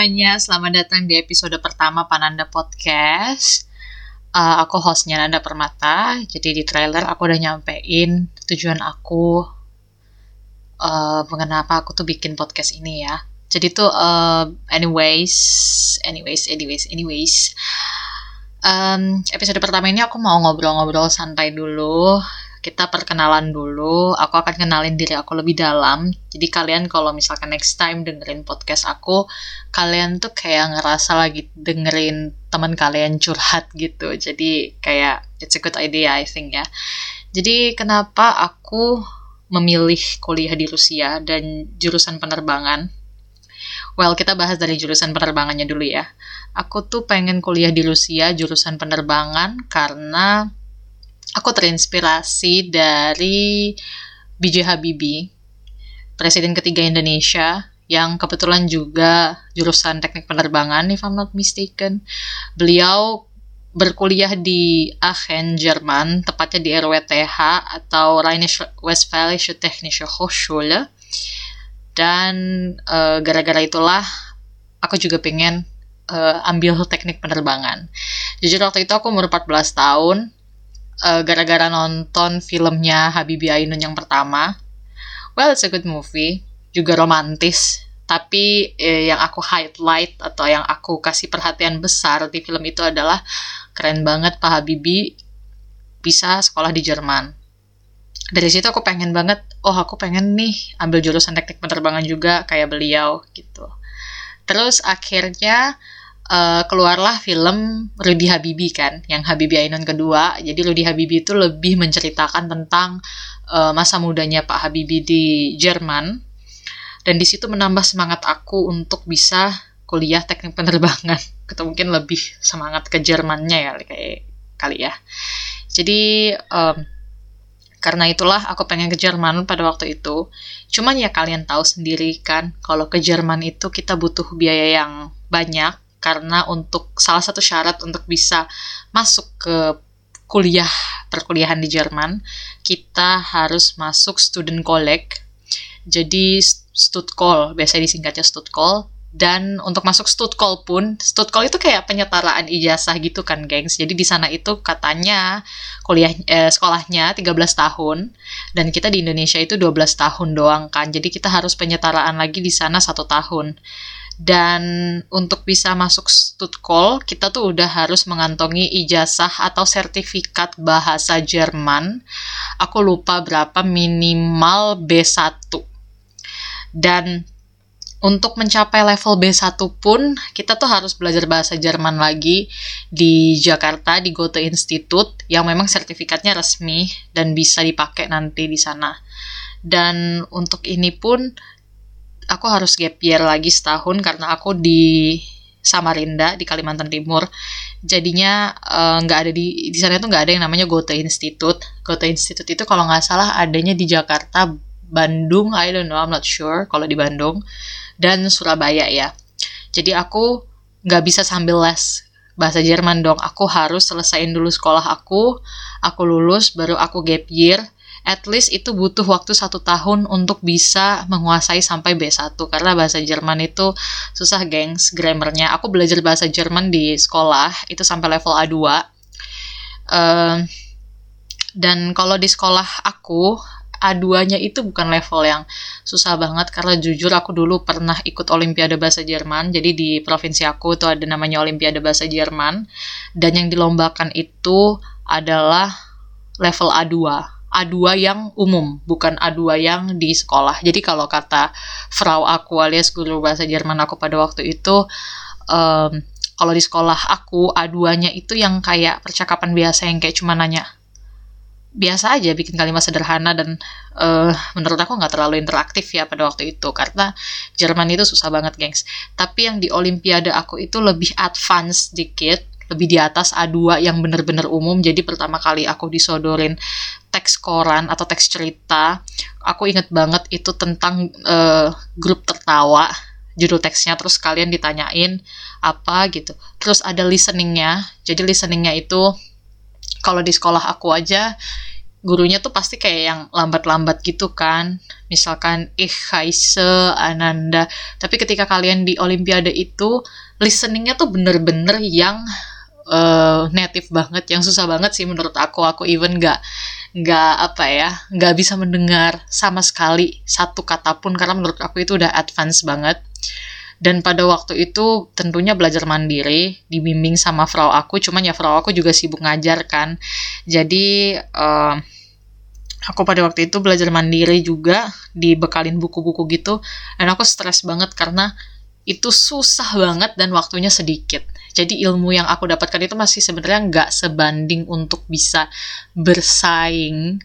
Semuanya, selamat datang di episode pertama Pananda Podcast. Uh, aku hostnya Nanda Permata. Jadi di trailer aku udah nyampein tujuan aku uh, mengapa aku tuh bikin podcast ini ya. Jadi tuh uh, anyways, anyways, anyways, anyways. Um, episode pertama ini aku mau ngobrol-ngobrol santai dulu kita perkenalan dulu. Aku akan kenalin diri aku lebih dalam. Jadi kalian kalau misalkan next time dengerin podcast aku, kalian tuh kayak ngerasa lagi dengerin teman kalian curhat gitu. Jadi kayak it's a good idea I think ya. Jadi kenapa aku memilih kuliah di Rusia dan jurusan penerbangan? Well, kita bahas dari jurusan penerbangannya dulu ya. Aku tuh pengen kuliah di Rusia jurusan penerbangan karena aku terinspirasi dari B.J. Habibie, presiden ketiga Indonesia, yang kebetulan juga jurusan teknik penerbangan, if I'm not mistaken. Beliau berkuliah di Aachen, Jerman, tepatnya di RWTH atau Rheinische Westfälische Technische Hochschule. Dan uh, gara-gara itulah aku juga pengen uh, ambil teknik penerbangan. Jujur waktu itu aku umur 14 tahun, uh, gara-gara nonton filmnya Habibie Ainun yang pertama. Well, it's a good movie, juga romantis. Tapi eh, yang aku highlight atau yang aku kasih perhatian besar di film itu adalah keren banget Pak Habibie bisa sekolah di Jerman. Dari situ aku pengen banget, oh aku pengen nih ambil jurusan teknik penerbangan juga kayak beliau gitu. Terus akhirnya uh, keluarlah film Rudy Habibi kan, yang Habibie Ainun kedua. Jadi Rudy Habibi itu lebih menceritakan tentang uh, masa mudanya Pak Habibie di Jerman. Dan di situ menambah semangat aku untuk bisa kuliah teknik penerbangan. Atau mungkin lebih semangat ke Jermannya ya kayak kali ya. Jadi um, karena itulah aku pengen ke Jerman pada waktu itu. Cuman ya kalian tahu sendiri kan, kalau ke Jerman itu kita butuh biaya yang banyak karena untuk salah satu syarat untuk bisa masuk ke kuliah perkuliahan di Jerman kita harus masuk student college. Jadi studcall biasa disingkatnya studcall dan untuk masuk studcall pun studcall itu kayak penyetaraan ijazah gitu kan gengs. Jadi di sana itu katanya kuliah eh, sekolahnya 13 tahun dan kita di Indonesia itu 12 tahun doang kan. Jadi kita harus penyetaraan lagi di sana satu tahun dan untuk bisa masuk Stuttgart kita tuh udah harus mengantongi ijazah atau sertifikat bahasa Jerman aku lupa berapa minimal B1 dan untuk mencapai level B1 pun kita tuh harus belajar bahasa Jerman lagi di Jakarta di Goethe Institute yang memang sertifikatnya resmi dan bisa dipakai nanti di sana. Dan untuk ini pun aku harus gap year lagi setahun karena aku di Samarinda di Kalimantan Timur. Jadinya eh, nggak uh, ada di di sana itu nggak ada yang namanya Goethe Institute. Goethe Institute itu kalau nggak salah adanya di Jakarta, Bandung, I don't know, I'm not sure kalau di Bandung dan Surabaya ya. Jadi aku nggak bisa sambil les bahasa Jerman dong. Aku harus selesaiin dulu sekolah aku, aku lulus baru aku gap year at least itu butuh waktu satu tahun untuk bisa menguasai sampai B1 karena bahasa Jerman itu susah gengs grammarnya. Aku belajar bahasa Jerman di sekolah itu sampai level A2 uh, dan kalau di sekolah aku A2-nya itu bukan level yang susah banget karena jujur aku dulu pernah ikut olimpiade bahasa Jerman. Jadi di provinsi aku tuh ada namanya olimpiade bahasa Jerman. Dan yang dilombakan itu adalah level A2 A2 yang umum, bukan A2 yang di sekolah. Jadi kalau kata Frau aku alias guru bahasa Jerman aku pada waktu itu, um, kalau di sekolah aku A2-nya itu yang kayak percakapan biasa yang kayak cuma nanya biasa aja bikin kalimat sederhana dan uh, menurut aku nggak terlalu interaktif ya pada waktu itu karena Jerman itu susah banget gengs tapi yang di Olimpiade aku itu lebih advance dikit lebih di atas A2 yang bener-bener umum jadi pertama kali aku disodorin teks koran atau teks cerita aku inget banget itu tentang uh, grup tertawa judul teksnya terus kalian ditanyain apa gitu terus ada listeningnya jadi listeningnya itu kalau di sekolah aku aja gurunya tuh pasti kayak yang lambat-lambat gitu kan. Misalkan ih Kaise, Ananda. Tapi ketika kalian di Olimpiade itu listeningnya tuh bener-bener yang uh, native banget, yang susah banget sih menurut aku. Aku even gak nggak apa ya nggak bisa mendengar sama sekali satu kata pun karena menurut aku itu udah advance banget. Dan pada waktu itu tentunya belajar mandiri dibimbing sama frau aku cuman ya frau aku juga sibuk ngajar kan. Jadi uh, aku pada waktu itu belajar mandiri juga dibekalin buku-buku gitu dan aku stres banget karena itu susah banget dan waktunya sedikit jadi ilmu yang aku dapatkan itu masih sebenarnya nggak sebanding untuk bisa bersaing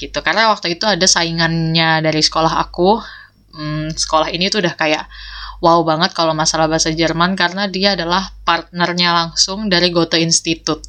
gitu. Karena waktu itu ada saingannya dari sekolah aku. Hmm, sekolah ini tuh udah kayak wow banget kalau masalah bahasa Jerman karena dia adalah partnernya langsung dari Goethe Institute.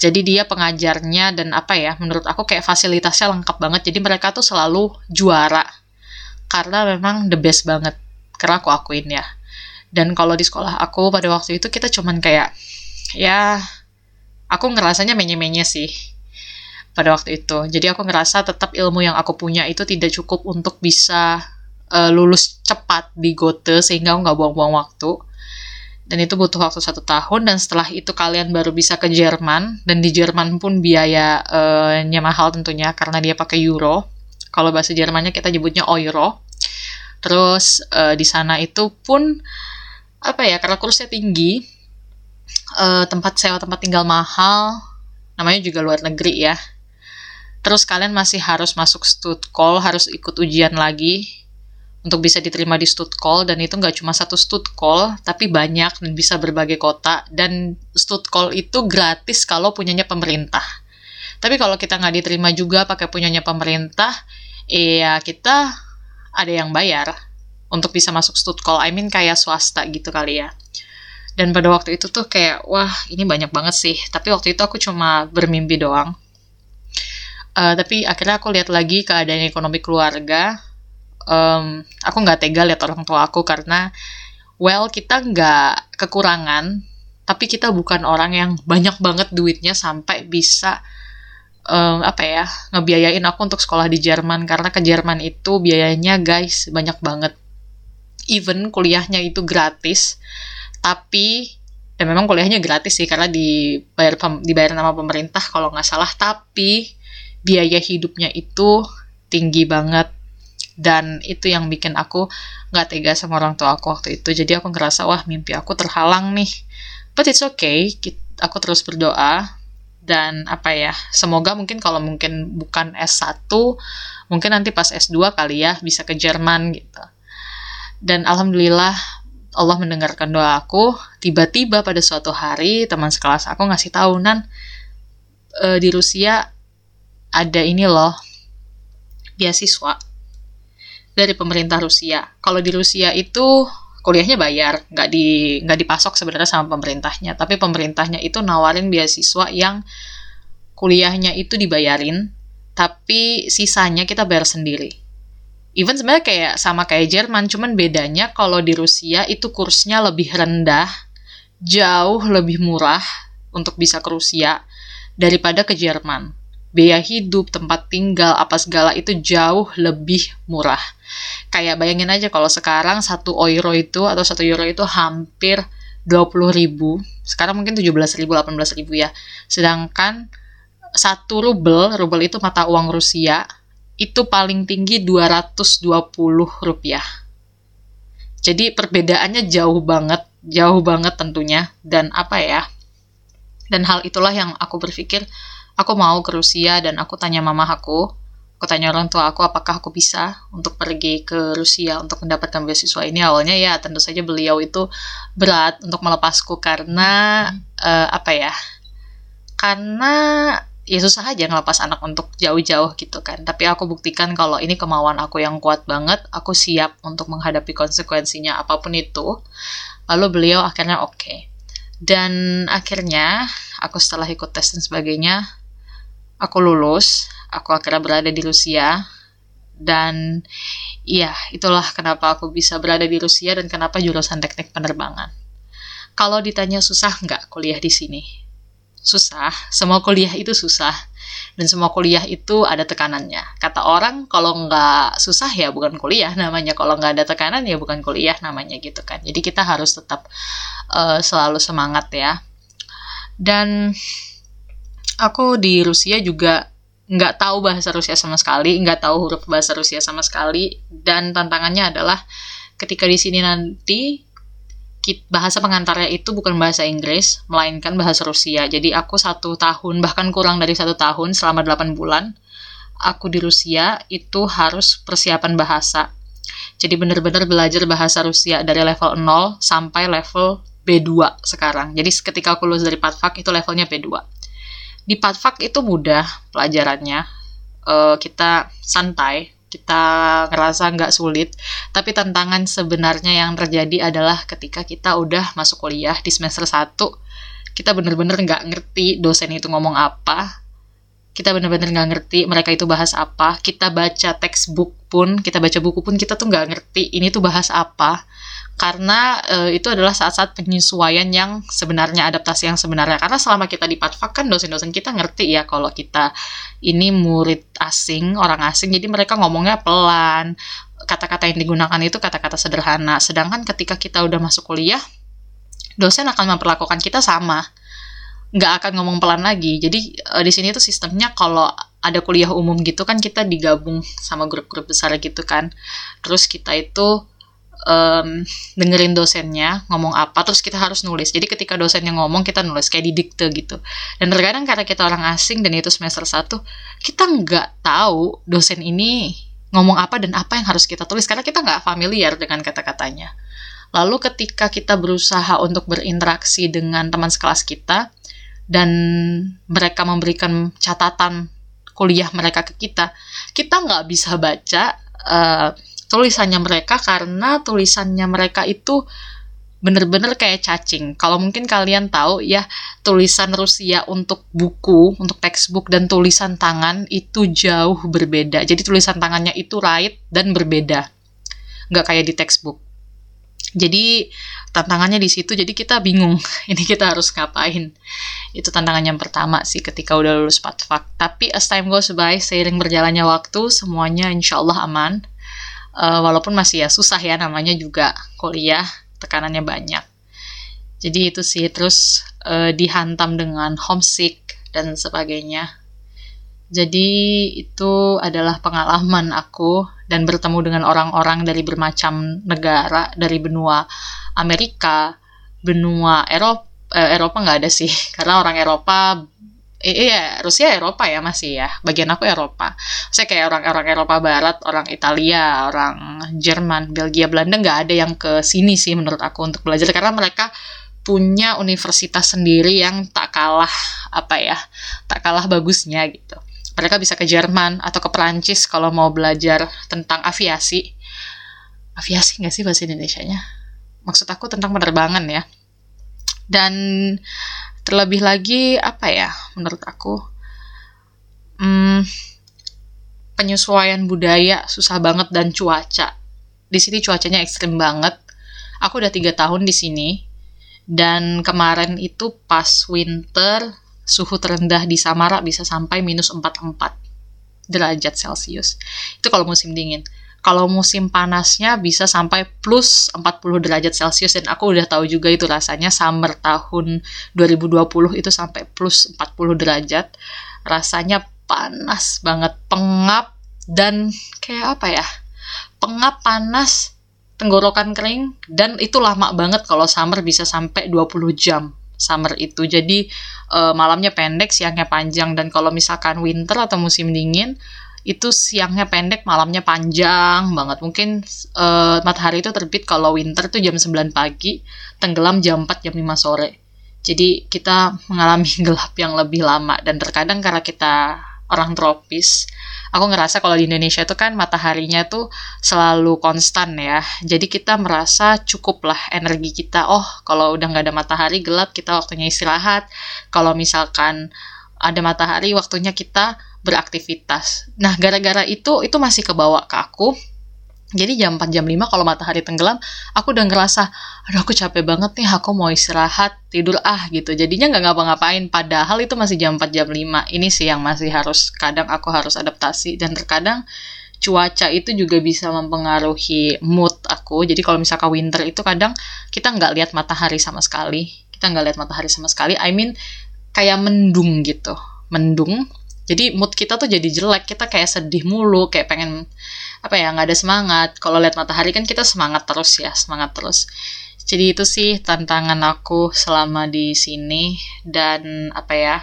Jadi dia pengajarnya dan apa ya, menurut aku kayak fasilitasnya lengkap banget. Jadi mereka tuh selalu juara. Karena memang the best banget. Karena aku akuin ya dan kalau di sekolah aku pada waktu itu kita cuman kayak ya aku ngerasanya menye-menye sih pada waktu itu. Jadi aku ngerasa tetap ilmu yang aku punya itu tidak cukup untuk bisa uh, lulus cepat di Goethe sehingga aku nggak buang-buang waktu. Dan itu butuh waktu satu tahun dan setelah itu kalian baru bisa ke Jerman dan di Jerman pun biayanya uh, mahal tentunya karena dia pakai euro. Kalau bahasa Jermannya kita nyebutnya euro. Terus uh, di sana itu pun apa ya karena kursnya tinggi uh, tempat sewa tempat tinggal mahal namanya juga luar negeri ya. Terus kalian masih harus masuk stud call harus ikut ujian lagi untuk bisa diterima di stud call dan itu nggak cuma satu stud call tapi banyak dan bisa berbagai kota. Dan stud call itu gratis kalau punyanya pemerintah. Tapi kalau kita nggak diterima juga pakai punyanya pemerintah ya kita ada yang bayar untuk bisa masuk call, I mean kayak swasta gitu kali ya. Dan pada waktu itu tuh kayak, wah ini banyak banget sih. Tapi waktu itu aku cuma bermimpi doang. Uh, tapi akhirnya aku lihat lagi keadaan ekonomi keluarga. Um, aku nggak tega lihat orang tua aku karena, well kita nggak kekurangan, tapi kita bukan orang yang banyak banget duitnya sampai bisa um, apa ya ngebiayain aku untuk sekolah di Jerman karena ke Jerman itu biayanya guys banyak banget even kuliahnya itu gratis tapi dan memang kuliahnya gratis sih karena dibayar dibayar nama pemerintah kalau nggak salah tapi biaya hidupnya itu tinggi banget. Dan itu yang bikin aku nggak tega sama orang tua aku waktu itu. Jadi aku ngerasa wah mimpi aku terhalang nih. But it's okay aku terus berdoa. Dan apa ya semoga mungkin kalau mungkin bukan S1 mungkin nanti pas S2 kali ya bisa ke Jerman gitu dan alhamdulillah Allah mendengarkan doa aku. Tiba-tiba pada suatu hari teman sekelas aku ngasih tahu nan e, di Rusia ada ini loh beasiswa dari pemerintah Rusia. Kalau di Rusia itu kuliahnya bayar, nggak di nggak dipasok sebenarnya sama pemerintahnya, tapi pemerintahnya itu nawarin beasiswa yang kuliahnya itu dibayarin, tapi sisanya kita bayar sendiri even sebenarnya kayak sama kayak Jerman cuman bedanya kalau di Rusia itu kursnya lebih rendah jauh lebih murah untuk bisa ke Rusia daripada ke Jerman biaya hidup, tempat tinggal, apa segala itu jauh lebih murah. Kayak bayangin aja kalau sekarang satu euro itu atau satu euro itu hampir 20 ribu. Sekarang mungkin 17 ribu, 18 ribu ya. Sedangkan satu rubel, rubel itu mata uang Rusia, itu paling tinggi 220 rupiah. Jadi perbedaannya jauh banget, jauh banget tentunya. Dan apa ya, dan hal itulah yang aku berpikir, aku mau ke Rusia dan aku tanya mama aku, aku tanya orang tua aku apakah aku bisa untuk pergi ke Rusia untuk mendapatkan beasiswa ini. Awalnya ya tentu saja beliau itu berat untuk melepasku karena hmm. uh, apa ya, karena ya susah aja ngelepas anak untuk jauh-jauh gitu kan. Tapi aku buktikan kalau ini kemauan aku yang kuat banget, aku siap untuk menghadapi konsekuensinya apa pun itu. Lalu beliau akhirnya oke. Okay. Dan akhirnya aku setelah ikut tes dan sebagainya, aku lulus, aku akhirnya berada di Rusia. Dan iya, itulah kenapa aku bisa berada di Rusia dan kenapa jurusan teknik penerbangan. Kalau ditanya susah nggak kuliah di sini? Susah, semua kuliah itu susah. Dan semua kuliah itu ada tekanannya. Kata orang, kalau nggak susah ya bukan kuliah namanya. Kalau nggak ada tekanan ya bukan kuliah namanya gitu kan. Jadi kita harus tetap uh, selalu semangat ya. Dan aku di Rusia juga nggak tahu bahasa Rusia sama sekali, nggak tahu huruf bahasa Rusia sama sekali. Dan tantangannya adalah ketika di sini nanti bahasa pengantarnya itu bukan bahasa Inggris, melainkan bahasa Rusia. Jadi aku satu tahun, bahkan kurang dari satu tahun, selama 8 bulan, aku di Rusia itu harus persiapan bahasa. Jadi benar-benar belajar bahasa Rusia dari level 0 sampai level B2 sekarang. Jadi ketika aku lulus dari Patfak itu levelnya B2. Di Patfak itu mudah pelajarannya. Uh, kita santai, kita ngerasa nggak sulit, tapi tantangan sebenarnya yang terjadi adalah ketika kita udah masuk kuliah di semester 1, kita bener-bener nggak ngerti dosen itu ngomong apa, kita bener-bener nggak ngerti mereka itu bahas apa, kita baca textbook pun, kita baca buku pun kita tuh nggak ngerti ini tuh bahas apa, karena e, itu adalah saat-saat penyesuaian yang sebenarnya adaptasi yang sebenarnya. Karena selama kita di Patfak kan dosen-dosen kita ngerti ya kalau kita ini murid asing orang asing jadi mereka ngomongnya pelan. Kata-kata yang digunakan itu kata-kata sederhana. Sedangkan ketika kita udah masuk kuliah dosen akan memperlakukan kita sama. Nggak akan ngomong pelan lagi. Jadi e, di sini tuh sistemnya kalau ada kuliah umum gitu kan kita digabung sama grup-grup besar gitu kan. Terus kita itu um, dengerin dosennya ngomong apa terus kita harus nulis. Jadi ketika dosennya ngomong kita nulis kayak di dikte gitu. Dan terkadang karena kita orang asing dan itu semester 1 kita nggak tahu dosen ini ngomong apa dan apa yang harus kita tulis karena kita nggak familiar dengan kata-katanya. Lalu ketika kita berusaha untuk berinteraksi dengan teman sekelas kita dan mereka memberikan catatan kuliah mereka ke kita kita nggak bisa baca uh, tulisannya mereka karena tulisannya mereka itu bener-bener kayak cacing. Kalau mungkin kalian tahu ya tulisan Rusia untuk buku, untuk textbook dan tulisan tangan itu jauh berbeda. Jadi tulisan tangannya itu right dan berbeda. Nggak kayak di textbook. Jadi tantangannya di situ. Jadi kita bingung. Ini kita harus ngapain? Itu tantangan yang pertama sih ketika udah lulus patfak. Tapi as time goes by, seiring berjalannya waktu, semuanya insya Allah aman uh, walaupun masih ya susah ya namanya juga kuliah tekanannya banyak. Jadi itu sih terus uh, dihantam dengan homesick dan sebagainya. Jadi itu adalah pengalaman aku dan bertemu dengan orang-orang dari bermacam negara dari benua Amerika benua Eropa eh, Eropa nggak ada sih. Karena orang Eropa iya Rusia Eropa ya masih ya bagian aku Eropa. Saya kayak orang-orang Eropa Barat orang Italia orang Jerman Belgia Belanda nggak ada yang ke sini sih menurut aku untuk belajar karena mereka punya universitas sendiri yang tak kalah apa ya tak kalah bagusnya gitu. Mereka bisa ke Jerman atau ke Perancis kalau mau belajar tentang aviasi. Aviasi nggak sih bahasa Indonesia-nya? Maksud aku tentang penerbangan ya. Dan Terlebih lagi apa ya menurut aku hmm, penyesuaian budaya susah banget dan cuaca. Di sini cuacanya ekstrim banget. Aku udah tiga tahun di sini dan kemarin itu pas winter suhu terendah di Samara bisa sampai minus 44 derajat Celcius. Itu kalau musim dingin. Kalau musim panasnya bisa sampai plus 40 derajat Celcius dan aku udah tahu juga itu rasanya summer tahun 2020 itu sampai plus 40 derajat. Rasanya panas banget, pengap dan kayak apa ya? Pengap, panas, tenggorokan kering dan itu lama banget kalau summer bisa sampai 20 jam summer itu. Jadi uh, malamnya pendek, siangnya panjang dan kalau misalkan winter atau musim dingin itu siangnya pendek, malamnya panjang banget. Mungkin uh, matahari itu terbit kalau winter tuh jam 9 pagi, tenggelam jam 4 jam 5 sore. Jadi kita mengalami gelap yang lebih lama dan terkadang karena kita orang tropis, aku ngerasa kalau di Indonesia itu kan mataharinya tuh selalu konstan ya. Jadi kita merasa cukup lah energi kita. Oh, kalau udah nggak ada matahari gelap, kita waktunya istirahat. Kalau misalkan ada matahari, waktunya kita beraktivitas. Nah, gara-gara itu itu masih kebawa ke aku Jadi jam 4 jam 5 kalau matahari tenggelam, aku udah ngerasa, aduh aku capek banget nih, aku mau istirahat, tidur ah gitu. Jadinya nggak ngapa-ngapain, padahal itu masih jam 4 jam 5. Ini sih yang masih harus, kadang aku harus adaptasi. Dan terkadang cuaca itu juga bisa mempengaruhi mood aku. Jadi kalau misalkan winter itu kadang kita nggak lihat matahari sama sekali. Kita nggak lihat matahari sama sekali. I mean kayak mendung gitu, mendung. Jadi mood kita tuh jadi jelek. Kita kayak sedih mulu, kayak pengen apa ya nggak ada semangat. Kalau lihat matahari kan kita semangat terus ya semangat terus. Jadi itu sih tantangan aku selama di sini. Dan apa ya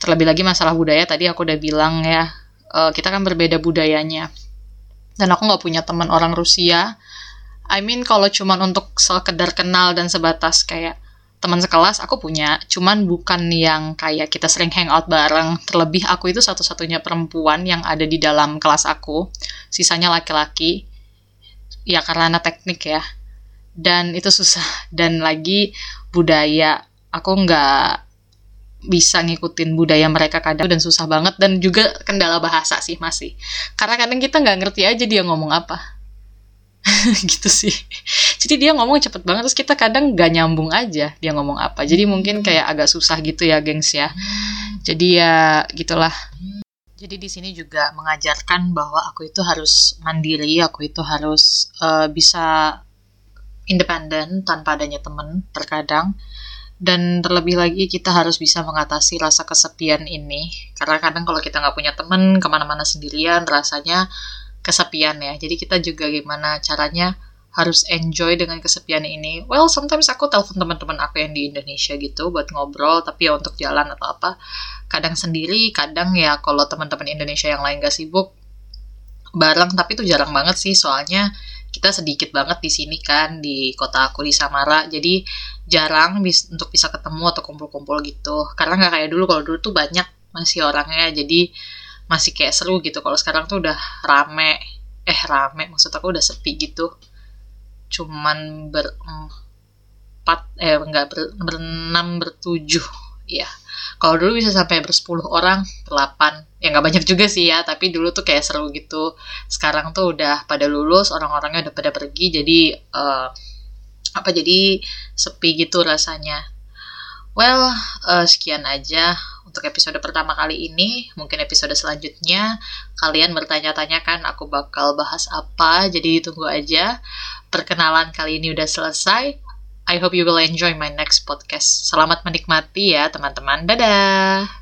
terlebih lagi masalah budaya tadi aku udah bilang ya uh, kita kan berbeda budayanya. Dan aku nggak punya teman orang Rusia. I mean kalau cuman untuk sekedar kenal dan sebatas kayak teman sekelas aku punya, cuman bukan yang kayak kita sering hangout bareng. Terlebih aku itu satu-satunya perempuan yang ada di dalam kelas aku, sisanya laki-laki. Ya karena teknik ya. Dan itu susah. Dan lagi budaya, aku nggak bisa ngikutin budaya mereka kadang dan susah banget dan juga kendala bahasa sih masih karena kadang kita nggak ngerti aja dia ngomong apa gitu sih. Jadi dia ngomong cepet banget terus kita kadang gak nyambung aja dia ngomong apa. Jadi mungkin kayak agak susah gitu ya gengs ya. Jadi ya gitulah. Jadi di sini juga mengajarkan bahwa aku itu harus mandiri aku itu harus uh, bisa independen tanpa adanya temen terkadang. Dan terlebih lagi kita harus bisa mengatasi rasa kesepian ini. Karena kadang kalau kita nggak punya temen ke mana-mana sendirian rasanya kesepian ya. Jadi kita juga gimana caranya harus enjoy dengan kesepian ini. Well, sometimes aku telepon teman-teman aku yang di Indonesia gitu buat ngobrol, tapi ya untuk jalan atau apa. Kadang sendiri, kadang ya kalau teman-teman Indonesia yang lain gak sibuk bareng, tapi itu jarang banget sih soalnya kita sedikit banget di sini kan di kota aku di Samara. Jadi jarang bis untuk bisa ketemu atau kumpul-kumpul gitu. Karena nggak kayak dulu kalau dulu tuh banyak masih orangnya. Jadi masih kayak seru gitu. Kalau sekarang tuh udah rame. Eh rame. Maksud aku udah sepi gitu. Cuman berempat eh enggak ber, berenam bertujuh. Ya kalau dulu bisa sampai bersepuluh orang delapan ya nggak banyak juga sih ya tapi dulu tuh kayak seru gitu. Sekarang tuh udah pada lulus orang-orangnya udah pada pergi jadi uh, apa jadi sepi gitu rasanya. Well uh, sekian aja untuk episode pertama kali ini. Mungkin episode selanjutnya kalian bertanya-tanya kan aku bakal bahas apa, jadi ditunggu aja. Perkenalan kali ini udah selesai. I hope you will enjoy my next podcast. Selamat menikmati ya teman-teman. Dadah!